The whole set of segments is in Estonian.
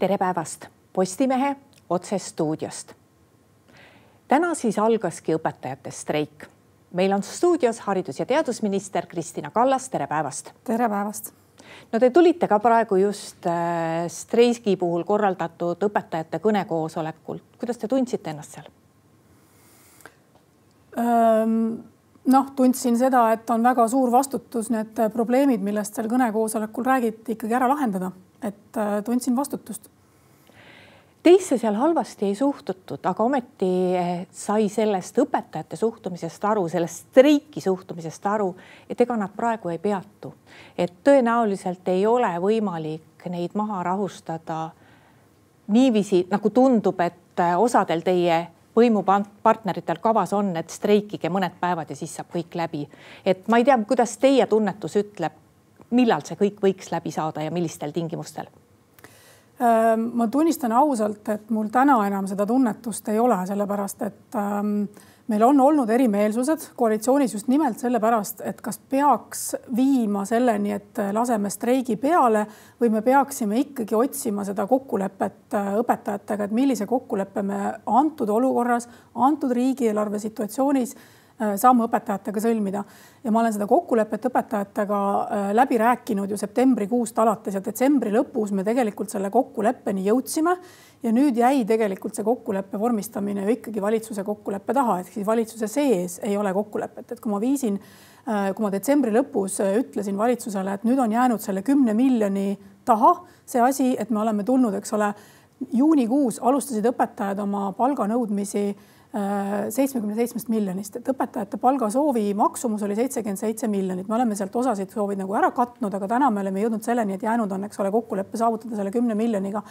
tere päevast Postimehe otsestuudiost. täna siis algaski õpetajate streik. meil on stuudios haridus- ja teadusminister Kristina Kallas, tere päevast. tere päevast. no te tulite ka praegu just äh, streigi puhul korraldatud õpetajate kõnekoosolekult. kuidas te tundsite ennast seal? noh, tundsin seda, et on väga suur vastutus need probleemid, millest seal kõnekoosolekul räägiti, ikkagi ära lahendada, et äh, tundsin vastutust Teisse seal halvasti ei suhtutud, aga ometi eh, sai sellest õpetajate suhtumisest aru, sellest streiki suhtumisest aru, et ega nad praegu ei peatu. et tõenäoliselt ei ole võimalik neid maha rahustada niiviisi, nagu tundub, et eh, osadel teie võimupartneritel kavas on, et streikige mõned päevad ja siis saab kõik läbi. et ma ei tea, kuidas teie tunnetus ütleb, millal see kõik võiks läbi saada ja millistel tingimustel ma tunnistan ausalt, et mul täna enam seda tunnetust ei ole, sellepärast et ähm, meil on olnud erimeelsused koalitsioonis just nimelt sellepärast, et kas peaks viima selleni, et laseme streigi peale või me peaksime ikkagi otsima seda kokkulepet äh, õpetajatega, et millise kokkuleppe me antud olukorras, antud riigieelarve situatsioonis saame õpetajatega sõlmida. Ja ma olen seda kokkulepet õpetajatega äh, läbi rääkinud ju septembrikuust alates ja detsembri lõpus me tegelikult selle kokkuleppeni jõudsime. ja nüüd jäi tegelikult see kokkuleppe vormistamine ju ikkagi valitsuse kokkuleppe taha, ehk siis valitsuse sees ei ole kokkulepet, et kui ma viisin, äh, kui ma detsembri lõpus ütlesin valitsusele, et nüüd on jäänud selle kümne miljoni taha see asi, et me oleme tulnud, eks ole, juunikuus alustasid õpetajad oma palganõudmisi seitsmekümne seitsmest miljonist, et õpetajate palgasoovi maksumus oli seitsekümmend seitse miljonit, me oleme sealt osasid soovid nagu ära katnud, aga täna me oleme jõudnud selleni, et jäänud on, eks ole, kokkulepe saavutada selle kümne miljoniga.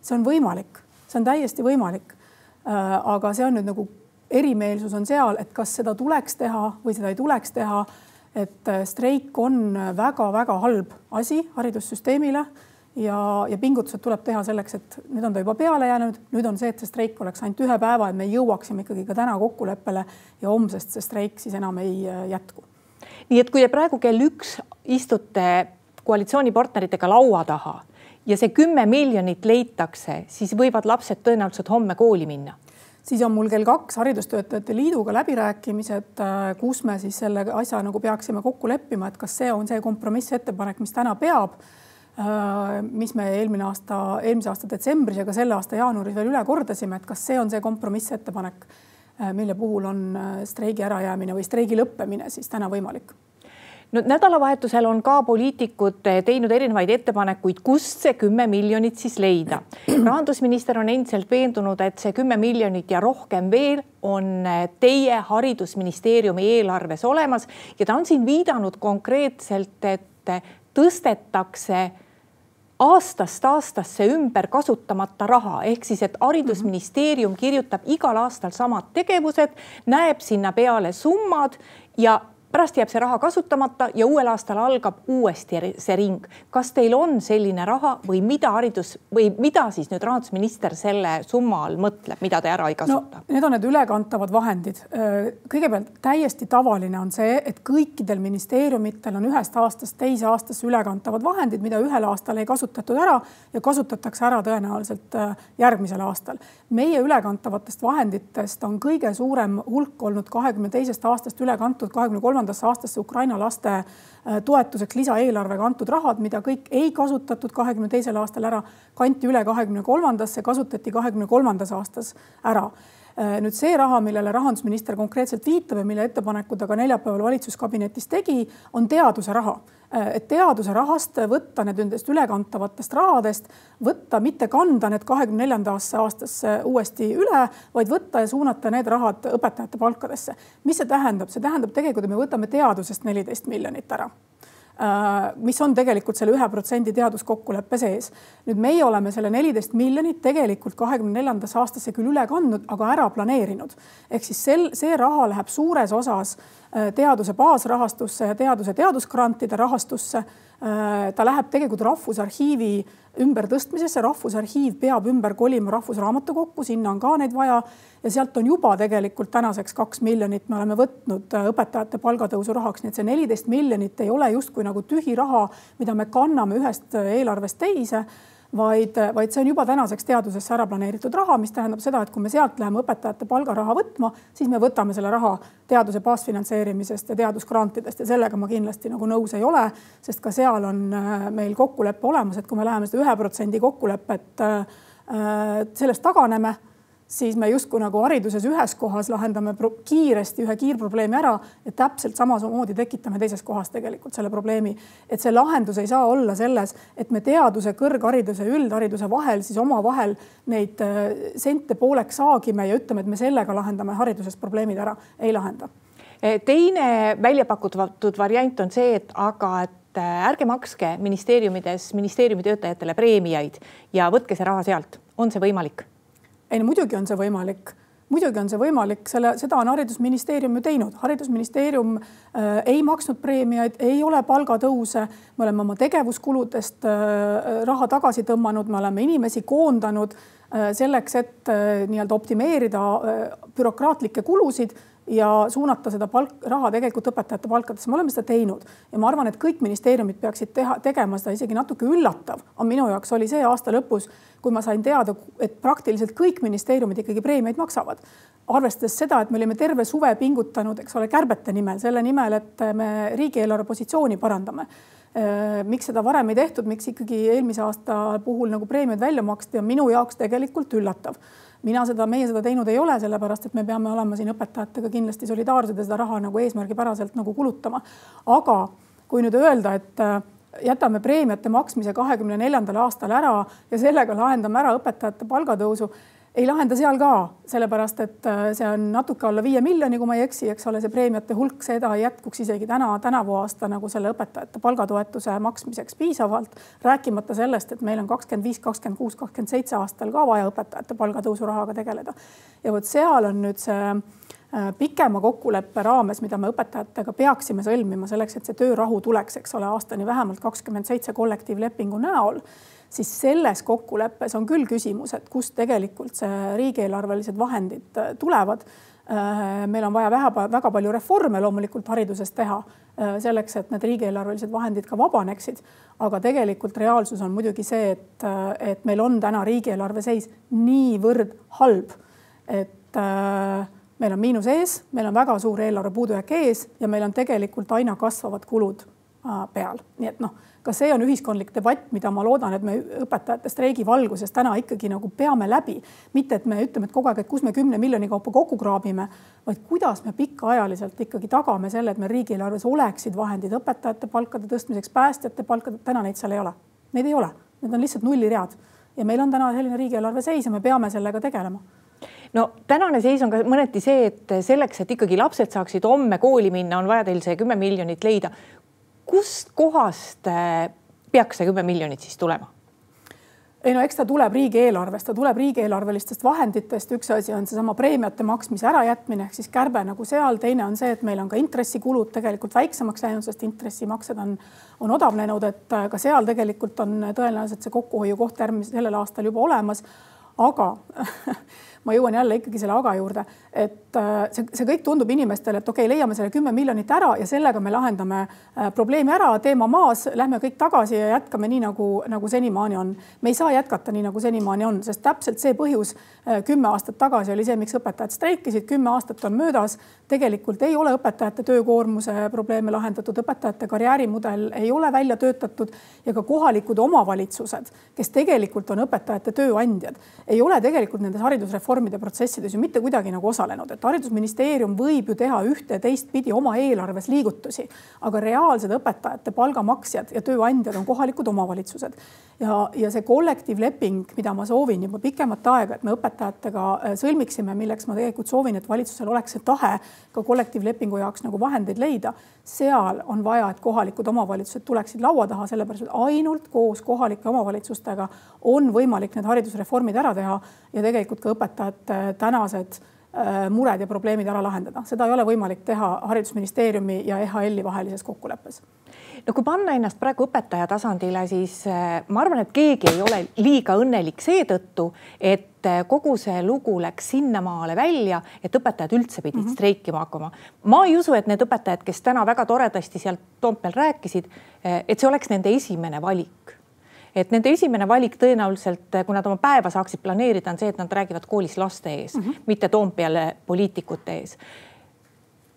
see on võimalik, see on täiesti võimalik. Äh, aga see on nüüd nagu erimeelsus on seal, et kas seda tuleks teha või seda ei tuleks teha. et äh, streik on väga-väga halb asi haridussüsteemile ja, ja pingutused tuleb teha selleks, et nüüd on ta juba peale jäänud, nüüd on see, et see streik oleks ainult ühe päeva, et me jõuaksime ikkagi ka täna kokkuleppele ja homsest see streik siis enam ei äh, jätku. nii et kui te praegu kell üks istute koalitsioonipartneritega laua taha ja see kümme miljonit leitakse, siis võivad lapsed tõenäoliselt homme kooli minna. Siis on mul kell kaks Haridustöötajate Liiduga läbirääkimised, äh, kus me siis selle asja nagu peaksime kokku leppima, et kas see on see kompromissettepanek, mis täna peab mis me eelmine aasta, eelmise aasta detsembris ja ka selle aasta jaanuaris veel üle kordasime, et kas see on see kompromissettepanek, äh, mille puhul on äh, streigi ärajäämine või streigi lõppemine siis täna võimalik no nädalavahetusel on ka poliitikud teinud erinevaid ettepanekuid, kust see kümme miljonit siis leida. rahandusminister on endiselt veendunud, et see kümme miljonit ja rohkem veel on teie haridusministeeriumi eelarves olemas ja ta on siin viidanud konkreetselt, et tõstetakse aastast aastasse ümber kasutamata raha, ehk siis, et haridusministeerium kirjutab igal aastal samad tegevused, näeb sinna peale summad ja pärast jääb see raha kasutamata ja uuel aastal algab uuesti see ring. kas teil on selline raha või mida haridus või mida siis nüüd rahandusminister selle summa all mõtleb, mida te ära ei kasuta no,? Need on need ülekantavad vahendid. kõigepealt täiesti tavaline on see, et kõikidel ministeeriumitel on ühest aastast teise aastasse ülekantavad vahendid, mida ühel aastal ei kasutatud ära ja kasutatakse ära tõenäoliselt järgmisel aastal. meie ülekantavatest vahenditest on kõige suurem hulk olnud kahekümne teisest aastast üle kantud kahekümne kolmandast kolmandasse aastasse Ukraina laste äh, toetuseks lisaeelarvega antud rahad, mida kõik ei kasutatud kahekümne teisel aastal ära, kanti üle kahekümne kolmandasse, kasutati kahekümne kolmandas aastas ära. Äh, nüüd see raha, millele rahandusminister konkreetselt viitab ja mille ettepaneku ta ka neljapäeval valitsuskabinetis tegi, on teaduse raha et teaduse rahast võtta need nendest ülekantavatest rahadest, võtta, mitte kanda need kahekümne neljandasse aastasse uuesti üle, vaid võtta ja suunata need rahad õpetajate palkadesse. mis see tähendab? see tähendab tegelikult, et me võtame teadusest neliteist miljonit ära Äh, mis on tegelikult selle ühe protsendi teaduskokkuleppe sees. nüüd meie oleme selle neliteist miljonit tegelikult kahekümne neljandasse aastasse küll üle kandnud, aga ära planeerinud. ehk siis sel, see raha läheb suures osas äh, teaduse baasrahastusse ja teaduse teadusgrantide rahastusse. Äh, ta läheb tegelikult Rahvusarhiivi ümbertõstmisesse, Rahvusarhiiv peab ümber kolima Rahvusraamatukokku, sinna on ka neid vaja. Ja sealt on juba tegelikult tänaseks kaks miljonit me oleme võtnud äh, õpetajate palgatõusu rahaks, nii et see neliteist miljonit ei ole justkui nagu tühi raha, mida me kanname ühest äh, eelarvest teise vaid, vaid see on juba tänaseks teadusesse ära planeeritud raha, mis tähendab seda, et kui me sealt läheme õpetajate palgaraha võtma, siis me võtame selle raha teaduse baasfinantseerimisest ja teadusgrantidest ja sellega ma kindlasti nagu nõus ei ole, sest ka seal on äh, meil kokkulepe olemas, et kui me läheme seda ühe protsendi kokkulepet äh, sellest taganeme siis me justkui nagu hariduses ühes kohas lahendame kiiresti ühe kiirprobleemi ära ja täpselt samamoodi tekitame teises kohas tegelikult selle probleemi. et see lahendus ei saa olla selles, et me teaduse, kõrghariduse üldhariduse vahel siis omavahel neid äh, sente pooleks saagime ja ütleme, et me sellega lahendame hariduses probleemid ära, ei lahenda. Eh, teine välja pakutud variant on see, et aga et äh, ärge makske ministeeriumides ministeeriumi töötajatele preemiaid ja võtke see raha sealt, on see võimalik? Ei no muidugi on see võimalik. Muidugi on see võimalik, selle, seda on Haridusministeerium ju teinud, haridusministeerium äh, ei maksnud preemiaid, ei ole palgatõuse, me oleme oma tegevuskuludest äh, raha tagasi tõmmanud, me oleme inimesi koondanud äh, selleks, et äh, nii-öelda optimeerida äh, bürokraatlikke kulusid ja suunata seda palk, raha tegelikult õpetajate palkadesse, me oleme seda teinud ja ma arvan, et kõik ministeeriumid peaksid teha, tegema seda isegi natuke üllatav, on minu jaoks oli see aasta lõpus, kui ma sain teada, et praktiliselt kõik ministeeriumid ikkagi preemiaid maksavad. arvestades seda, et me olime terve suve pingutanud, eks ole, kärbete nimel, selle nimel, et me riigieelarve positsiooni parandame. Äh, miks seda varem ei tehtud, miks ikkagi eelmise aasta puhul nagu preemiaid välja maksti, on minu jaoks tegelikult üllatav mina seda, meie seda teinud ei ole, sellepärast et me peame olema siin õpetajatega kindlasti solidaarsed ja seda raha nagu eesmärgipäraselt nagu kulutama. aga kui nüüd öelda, et äh, jätame preemiate maksmise kahekümne neljandal aastal ära ja sellega lahendame ära õpetajate palgatõusu ei lahenda seal ka, sellepärast et äh, see on natuke alla viie miljoni, kui ma ei eksi, eks ole, see preemiate hulk, seda jätkuks isegi täna, tänavu aasta nagu selle õpetajate palgatoetuse maksmiseks piisavalt. rääkimata sellest, et meil on kakskümmend viis, kakskümmend kuus, kakskümmend seitse aastal ka vaja õpetajate palgatõusu rahaga tegeleda. ja vot seal on nüüd see äh, pikema kokkuleppe raames, mida me õpetajatega peaksime sõlmima selleks, et see töörahu tuleks, eks ole, aastani vähemalt kakskümmend seitse kollektiivlepingu näol siis selles kokkuleppes on küll küsimus, et kust tegelikult see riigieelarvelised vahendid äh, tulevad. Äh, meil on vaja väga, väga palju reforme loomulikult hariduses teha äh, selleks, et need riigieelarvelised vahendid ka vabaneksid. aga tegelikult reaalsus on muidugi see, et, et meil on täna riigieelarve seis niivõrd halb, et meil on miinus ees, meil on väga suur eelarve puudujääk ees ja meil on tegelikult aina kasvavad kulud peal, nii et noh ka see on ühiskondlik debatt, mida ma loodan, et me õpetajate streigi valguses täna ikkagi nagu peame läbi. mitte, et me ütleme, et kogu aeg, et kus me kümne miljoni kaupa kokku kraabime, vaid kuidas me pikaajaliselt ikkagi tagame selle, et meil riigieelarves oleksid vahendid õpetajate palkade tõstmiseks, päästjate palkade, täna neid seal ei ole. Neid ei ole, need on lihtsalt nulliread ja meil on täna selline riigieelarve seis ja me peame sellega tegelema. No tänane seis on ka mõneti see, et selleks, et ikkagi lapsed saaksid homme kooli minna, on vaja teil see kümme miljonit leida kust kohast äh, peaks see kümme miljonit siis tulema? ei no eks ta tuleb riigieelarvest, ta tuleb riigieelarvelistest vahenditest, üks asi on seesama preemiate maksmise ärajätmine ehk siis kärbe nagu seal, teine on see, et meil on ka intressikulud tegelikult väiksemaks läinud, sest intressimaksed on, on odavnenud, et äh, ka seal tegelikult on tõenäoliselt see kokkuhoiukoht järgmisel, sellel aastal juba olemas. aga ma jõuan jälle ikkagi selle aga juurde, et äh, see, see kõik tundub inimestele, et okei okay,, leiame selle kümme miljonit ära ja sellega me lahendame äh, probleemi ära, teema maas, lähme kõik tagasi ja jätkame nii nagu, nagu senimaani on. me ei saa jätkata nii nagu senimaani on, sest täpselt see põhjus kümme aastat tagasi oli see, miks õpetajad streikisid, kümme aastat on möödas. tegelikult ei ole õpetajate töökoormuse probleeme lahendatud, õpetajate karjäärimudel ei ole välja töötatud ja ka kohalikud omavalitsused, kes tegelikult on õpetajate tööandjad, ei ole tegelikult nendes haridusreformides reformide protsessides ju mitte kuidagi nagu osalenud, et haridusministeerium võib ju teha ühte ja teistpidi oma eelarves liigutusi, aga reaalsed õpetajate palgamaksjad ja tööandjad on kohalikud omavalitsused. ja, ja see kollektiivleping, mida ma soovin juba pikemat aega, et me õpetajatega äh, sõlmiksime, milleks ma tegelikult soovin, et valitsusel oleks see tahe ka kollektiivlepingu jaoks nagu vahendeid leida. seal on vaja, et kohalikud omavalitsused tuleksid laua taha, sellepärast et ainult koos kohalike omavalitsustega on võimalik need haridusreformid ära teha ja tegelikult ka õpetajate tänased mured ja probleemid ära lahendada, seda ei ole võimalik teha Haridusministeeriumi ja EHL-i vahelises kokkuleppes. no kui panna ennast praegu õpetaja tasandile, siis äh, ma arvan, et keegi ei ole liiga õnnelik seetõttu, et äh, kogu see lugu läks sinnamaale välja, et õpetajad üldse pidid mm -hmm. streikima hakkama. ma ei usu, et need õpetajad, kes täna väga toredasti sealt Toompeal rääkisid, et see oleks nende esimene valik et nende esimene valik tõenäoliselt, kui nad oma päeva saaksid planeerida, on see, et nad räägivad koolis laste ees mm, -hmm. mitte Toompeale poliitikute ees.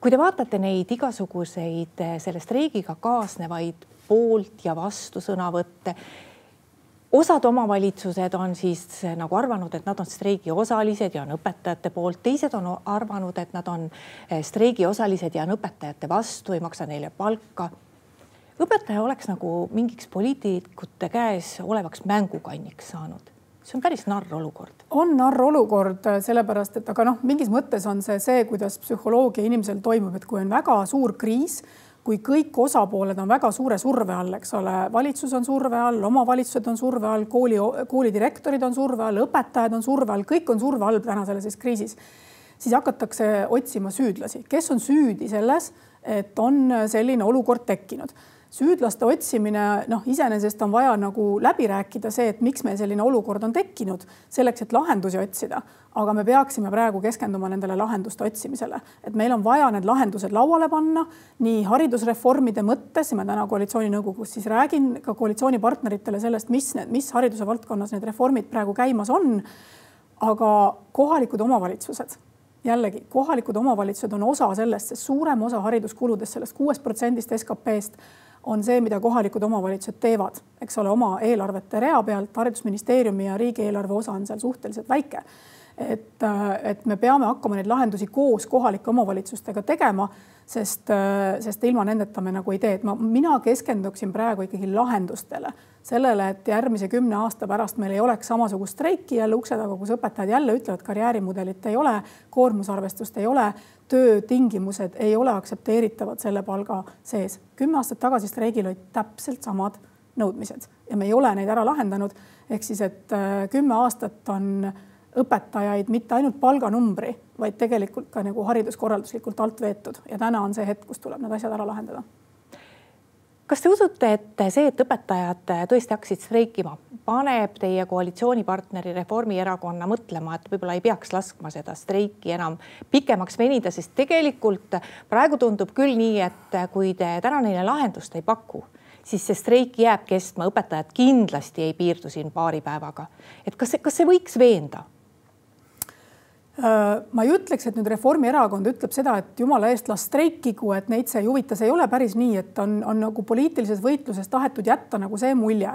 kui te vaatate neid igasuguseid eh, selle streigiga kaasnevaid poolt ja vastu sõnavõtte osad omavalitsused on siis nagu arvanud, et nad on streigi osalised ja on õpetajate poolt, teised on arvanud, et nad on eh, streigi osalised ja on õpetajate vastu, ei maksa neile palka. Õpetaja oleks nagu mingiks poliitikute käes olevaks mängukanniks saanud. See on päris narr olukord. on narr olukord, sellepärast et aga noh, mingis mõttes on see see, kuidas psühholoogia inimesel toimub, et kui on väga suur kriis, kui kõik osapooled on väga suure surve all, eks ole, valitsus on surve all, omavalitsused on surve all, kooli, koolidirektorid on surve all, õpetajad on surve all, kõik on surve all täna selles kriisis, siis hakatakse otsima süüdlasi, kes on süüdi selles, et on selline olukord tekkinud süüdlaste otsimine, noh, iseenesest on vaja nagu läbi rääkida see, et miks meil selline olukord on tekkinud, selleks, et lahendusi otsida. aga me peaksime praegu keskenduma nendele lahenduste otsimisele, et meil on vaja need lahendused lauale panna nii haridusreformide mõttes, ma täna koalitsiooninõukogus siis räägin ka koalitsioonipartneritele sellest, mis need, mis hariduse valdkonnas need reformid praegu käimas on. aga kohalikud omavalitsused jällegi kohalikud omavalitsused on osa sellest, sest suurem osa hariduskuludest, sellest kuuest protsendist SKP-st on see, mida kohalikud omavalitsused teevad, eks ole, oma eelarvete rea pealt. haridusministeeriumi ja riigieelarve osa on seal suhteliselt väike. Et, et me peame hakkama neid lahendusi koos kohalike omavalitsustega tegema, sest, sest ilma nendeta me nagu ei tee, et ma, mina keskenduksin praegu ikkagi lahendustele sellele, et järgmise kümne aasta pärast meil ei oleks samasugust streiki jälle ukse taga, kus õpetajad jälle ütlevad, karjäärimudelit ei ole, koormusarvestust ei ole, töötingimused ei ole aktsepteeritavad selle palga sees. kümme aastat tagasi streigil olid täpselt samad nõudmised ja me ei ole neid ära lahendanud. ehk siis, et äh, kümme aastat on õpetajaid mitte ainult palganumbri, vaid tegelikult ka nagu hariduskorralduslikult alt veetud ja täna on see hetk, kus tuleb need asjad ära lahendada kas te usute, et see, et õpetajad tõesti hakkasid streikima, paneb teie koalitsioonipartneri Reformierakonna mõtlema, et võib-olla ei peaks laskma seda streiki enam pikemaks venida, sest tegelikult praegu tundub küll nii, et kui te täna neile lahendust ei paku, siis see streik jääb kestma, õpetajad kindlasti ei piirdu siin paari päevaga. et kas, kas see võiks veenda? Äh, ma ei ütleks, et nüüd Reformierakond ütleb seda, et jumala eest las streikigu, et neid see ei huvita, see ei ole päris nii, et on, on nagu poliitilises võitluses tahetud jätta nagu see mulje.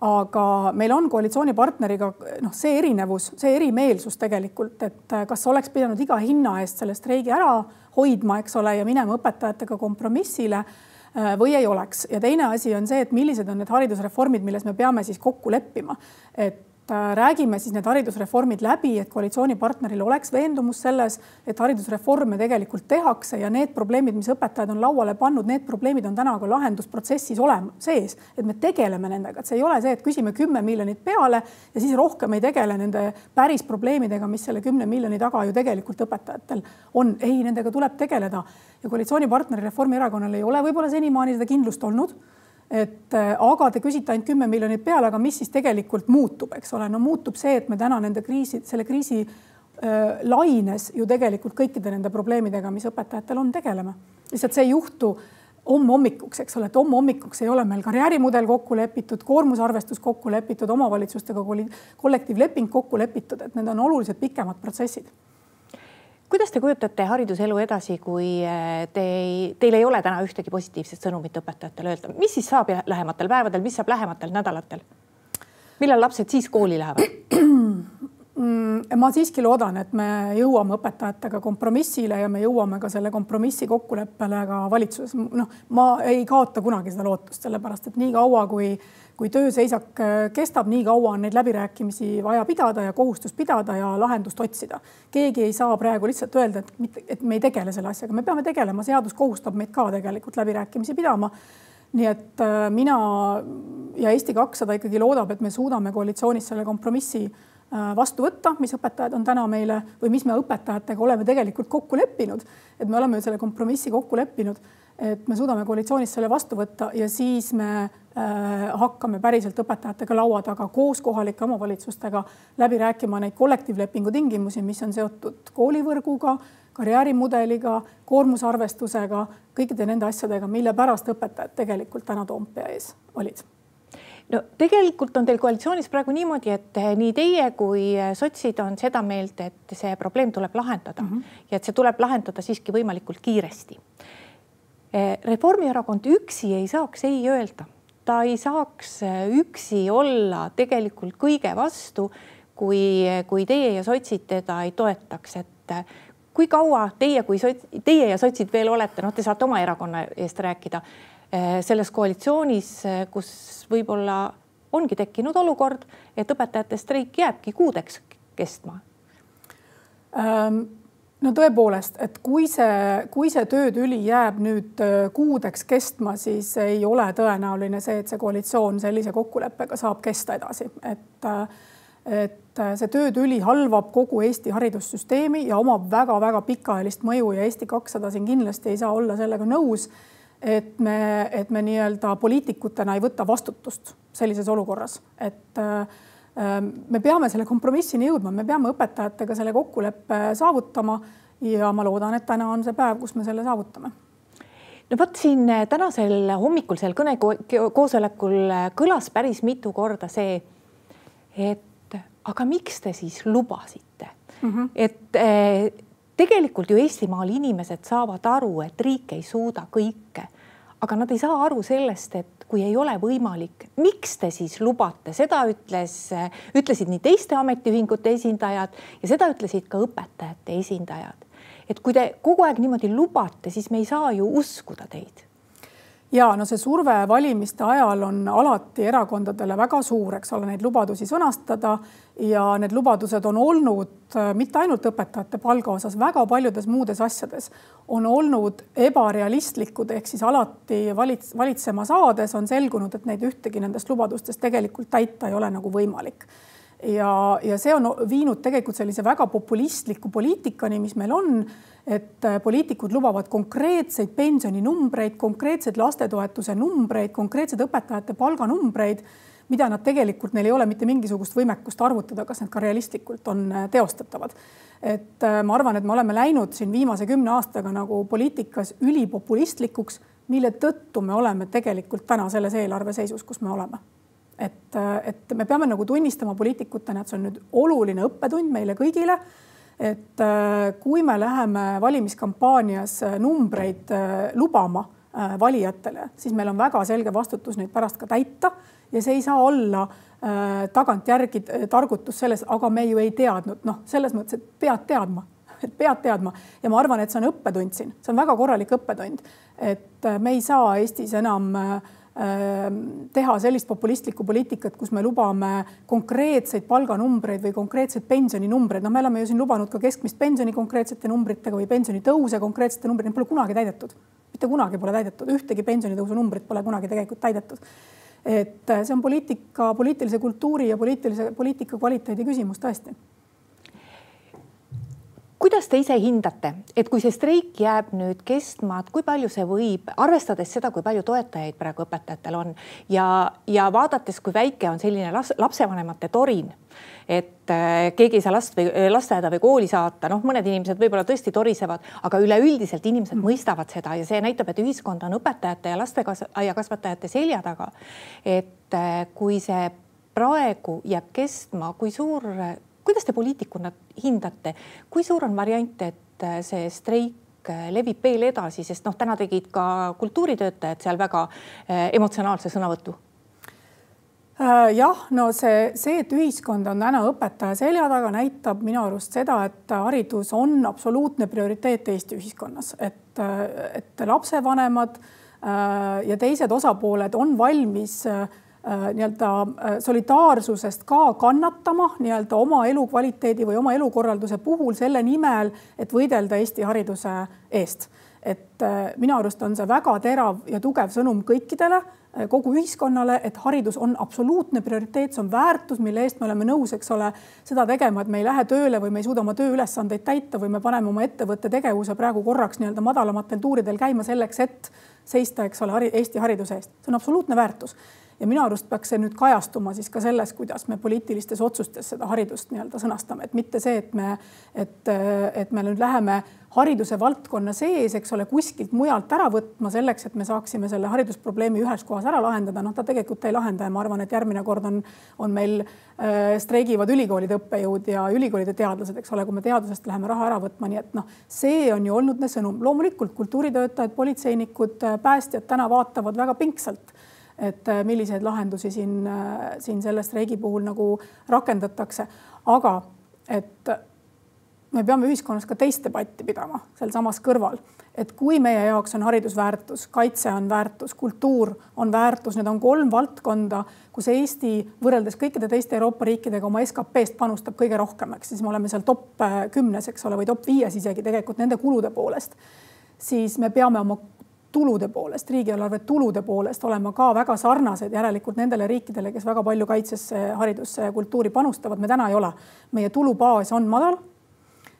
aga meil on koalitsioonipartneriga noh, see erinevus, see erimeelsus tegelikult, et kas oleks pidanud iga hinna eest selle streigi ära hoidma, eks ole, ja minema õpetajatega kompromissile äh, või ei oleks. ja teine asi on see, et millised on need haridusreformid, milles me peame siis kokku leppima. et Äh, räägime siis need haridusreformid läbi, et koalitsioonipartneril oleks veendumus selles, et haridusreforme tegelikult tehakse ja need probleemid, mis õpetajad on lauale pannud, need probleemid on täna ka lahendusprotsessis olema sees, et me tegeleme nendega, et see ei ole see, et küsime kümme miljonit peale ja siis rohkem ei tegele nende päris probleemidega, mis selle kümne miljoni taga ju tegelikult õpetajatel on. ei, nendega tuleb tegeleda. Ja koalitsioonipartneril Reformierakonnal ei ole võib-olla senimaani seda kindlust olnud et äh, aga te küsite ainult kümme miljonit peale, aga mis siis tegelikult muutub, eks ole, no muutub see, et me täna nende kriisi, selle kriisi äh, laines ju tegelikult kõikide nende probleemidega, mis õpetajatel on, tegeleme. lihtsalt see ei juhtu homme hommikuks, eks ole, et homme hommikuks ei ole meil karjäärimudel kokku lepitud, koormusarvestus kokku lepitud, omavalitsustega kollektiivleping kokku lepitud, et need on oluliselt pikemad protsessid kuidas te kujutate hariduselu edasi, kui eh, te ei, teil ei ole täna ühtegi positiivset sõnumit õpetajatele öelda, mis siis saab lähematel päevadel, mis saab lähematel nädalatel? millal lapsed siis kooli lähevad? Mm, ma siiski loodan, et me jõuame õpetajatega kompromissile ja me jõuame ka selle kompromissi kokkuleppele ka valitsuses. noh, ma ei kaota kunagi seda lootust, sellepärast et nii kaua, kui kui tööseisak äh, kestab, nii kaua on neid läbirääkimisi vaja pidada ja kohustus pidada ja lahendust otsida. keegi ei saa praegu lihtsalt öelda, et mitte, et me ei tegele selle asjaga, me peame tegelema, seadus kohustab meid ka tegelikult läbirääkimisi pidama nii et äh, mina ja Eesti kakssada ikkagi loodab, et me suudame koalitsioonis selle kompromissi äh, vastu võtta, mis õpetajad on täna meile või mis me õpetajatega oleme tegelikult kokku leppinud. et me oleme selle kompromissi kokku leppinud, et me suudame koalitsioonis selle vastu võtta ja siis me Äh, hakkame päriselt õpetajatega laua taga koos kohalike omavalitsustega läbi rääkima neid kollektiivlepingu tingimusi, mis on seotud koolivõrguga, karjäärimudeliga, koormusarvestusega, kõikide nende asjadega, mille pärast õpetajad tegelikult täna Toompea ees olid no tegelikult on teil koalitsioonis praegu niimoodi, et eh, nii teie kui eh, sotsid on seda meelt, et see probleem tuleb lahendada mm -hmm. ja et see tuleb lahendada siiski võimalikult kiiresti. Eh, Reformierakond üksi ei saaks ei öelda, ta ei saaks üksi olla tegelikult kõige vastu, kui, kui teie ja sotsid teda ei toetaks, et kui kaua teie kui sots, teie ja sotsid veel olete, noh, te saate oma erakonna eest rääkida selles koalitsioonis, eh, kus võib-olla ongi tekkinud olukord, et õpetajate streik jääbki kuudeks kestma ähm,? no tõepoolest, et kui see, kui see töötüli jääb nüüd äh, kuudeks kestma, siis ei ole tõenäoline see, et see koalitsioon sellise kokkuleppega saab kesta edasi, et et see töötüli halvab kogu Eesti haridussüsteemi ja omab väga-väga pikaajalist mõju ja Eesti kakssada siin kindlasti ei saa olla sellega nõus et me, et me nii-öelda poliitikutena ei võta vastutust sellises olukorras, et äh, me peame selle kompromissini jõudma, me peame õpetajatega selle kokkuleppe saavutama ja ma loodan, et täna on see päev, kus me selle saavutame no vot siin tänasel hommikusel kõnekoosolekul kõlas päris mitu korda see, et aga miks te siis lubasite mm, -hmm. et tegelikult ju Eestimaal inimesed saavad aru, et riik ei suuda kõike, aga nad ei saa aru sellest, et kui ei ole võimalik, miks te siis lubate, seda ütles, ütlesid nii teiste ametiühingute esindajad ja seda ütlesid ka õpetajate esindajad. et kui te kogu aeg niimoodi lubate, siis me ei saa ju uskuda teid ja no see surve valimiste ajal on alati erakondadele väga suur, eks ole, neid lubadusi sõnastada. Ja need lubadused on olnud äh, mitte ainult õpetajate palga osas, väga paljudes muudes asjades on olnud ebarealistlikud, ehk siis alati valits-, valitsema saades on selgunud, et neid ühtegi nendest lubadustest tegelikult täita ei ole nagu võimalik ja, ja see on viinud tegelikult sellise väga populistliku poliitikani, mis meil on, et äh, poliitikud lubavad konkreetseid pensioninumbreid, konkreetseid lastetoetuse numbreid, konkreetseid õpetajate palganumbreid, mida nad tegelikult, neil ei ole mitte mingisugust võimekust arvutada, kas need ka realistlikult on äh, teostatavad. et äh, ma arvan, et me oleme läinud siin viimase kümne aastaga nagu poliitikas ülipopulistlikuks, mille tõttu me oleme tegelikult täna selles eelarve seisus, kus me oleme et, et me peame nagu tunnistama poliitikutena, et see on nüüd oluline õppetund meile kõigile. et äh, kui me läheme valimiskampaanias äh, numbreid äh, lubama valijatele, siis meil on väga selge vastutus neid pärast ka täita. Ja see ei saa olla tagantjärgi targutus selles, aga me ju ei teadnud, noh, selles mõttes, et pead teadma. Et pead teadma. Ja ma arvan, et see on õppetund siin, see on väga korralik õppetund, et me ei saa Eestis enam äh, teha sellist populistlikku poliitikat, kus me lubame konkreetseid palganumbreid või konkreetseid pensioninumbreid, noh, me oleme ju siin lubanud ka keskmist pensioni konkreetsete numbritega või pensionitõuse konkreetsete numbritega, pole kunagi täidetud. mitte kunagi pole täidetud, ühtegi pensionitõusu numbrit pole kunagi tegelikult täidetud. et eh, see on poliitika, poliitilise kultuuri ja poliitilise, poliitika kvaliteedi küsimus tõesti kuidas te ise hindate, et kui see streik jääb nüüd kestma, et kui palju see võib, arvestades seda, kui palju toetajaid praegu õpetajatel on ja, ja vaadates, kui väike on selline las, lapsevanemate torin, et äh, keegi ei saa last või äh, lasteaeda või kooli saata, noh, mõned inimesed võib-olla tõesti torisevad, aga üleüldiselt inimesed mm. mõistavad seda ja see näitab, et ühiskond on õpetajate ja lasteaiakasvatajate selja taga. et äh, kui see praegu jääb kestma, kui suur kuidas te poliitikuna hindate, kui suur on variant, et äh, see streik äh, levib veel edasi, sest noh, täna tegid ka kultuuritöötajad seal väga äh, emotsionaalse sõnavõtu? Jah, no see, see, et ühiskond on täna õpetaja selja taga, näitab minu arust seda, et haridus on absoluutne prioriteet Eesti ühiskonnas, et, et lapsevanemad ja teised osapooled on valmis äh, nii-öelda äh, solidaarsusest ka kannatama nii-öelda oma elukvaliteedi või oma elukorralduse puhul selle nimel, et võidelda Eesti hariduse eest. et äh, minu arust on see väga terav ja tugev sõnum kõikidele, kogu ühiskonnale, et haridus on absoluutne prioriteet, see on väärtus, mille eest me oleme nõus, eks ole, seda tegema, et me ei lähe tööle või me ei suuda oma tööülesandeid täita või me paneme oma ettevõtte tegevuse praegu korraks nii-öelda madalamatel tuuridel käima selleks, et seista, eks ole, Eesti hariduse eest, see on absoluutne väärtus ja minu arust peaks see nüüd kajastuma siis ka selles, kuidas me poliitilistes otsustes seda haridust nii-öelda sõnastame, et mitte see, et me, et, et me nüüd läheme hariduse valdkonna sees, eks ole, kuskilt mujalt ära võtma selleks, et me saaksime selle haridusprobleemi ühes kohas ära lahendada, noh, ta tegelikult ei lahenda ja ma arvan, et järgmine kord on, on meil äh, streigivad ülikoolide õppejõud ja ülikoolide teadlased, eks ole, kui me teadusest läheme raha ära võtma, nii et noh, see on ju olnud sõnum. loomulikult kultuuritöötajad, politseinikud, päästjad täna vaatavad väga pingsalt et äh, milliseid lahendusi siin, äh, siin selle streigi puhul nagu rakendatakse. aga et me peame ühiskonnas ka teist debatti pidama sealsamas kõrval, et kui meie jaoks on haridus väärtus, kaitse on väärtus, kultuur on väärtus, need on kolm valdkonda, kus Eesti võrreldes kõikide teiste Euroopa riikidega oma SKP-st panustab kõige rohkem, eks siis me oleme seal top äh, kümnes, eks ole, või top viies isegi tegelikult nende kulude poolest siis me peame oma tulude poolest, riigieelarve tulude poolest olema ka väga sarnased järelikult nendele riikidele, kes väga palju kaitsesse, haridusse ja kultuuri panustavad, me täna ei ole. meie tulubaas on madal.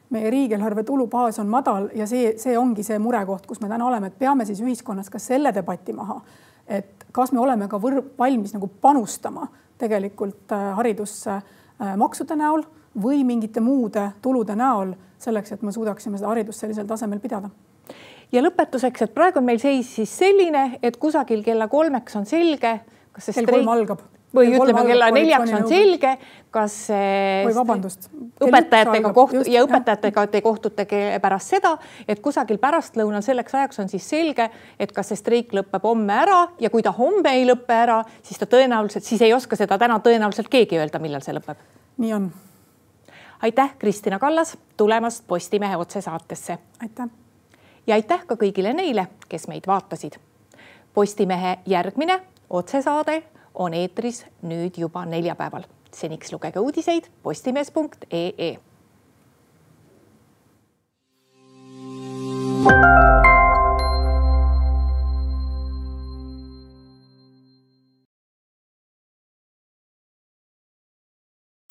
meie riigieelarve tulubaas on madal ja see, see ongi see murekoht, kus me täna oleme, et peame siis ühiskonnas ka selle debati maha, et kas me oleme ka võr-, valmis nagu panustama tegelikult äh, haridusse äh, maksude näol või mingite muude tulude näol selleks, et me suudaksime seda haridust sellisel tasemel pidada ja lõpetuseks, et praegu on meil seis siis selline, et kusagil kella kolmeks on selge, kas see streik algab või kell ütleme kella neljaks on selge, kas või vabandust, õpetajatega kohtu ja õpetajatega te kohtute pärast seda, et kusagil pärastlõunal selleks ajaks on siis selge, et kas see streik lõpeb homme ära ja kui ta homme ei lõpe ära, siis ta tõenäoliselt, siis ei oska seda täna tõenäoliselt keegi öelda, millal see lõpeb. nii on. aitäh, Kristina Kallas tulemast Postimehe otsesaatesse. aitäh ja aitäh ka kõigile neile, kes meid vaatasid. Postimehe järgmine otsesaade on eetris nüüd juba neljapäeval. seniks lugege uudiseid postimees.ee. thank you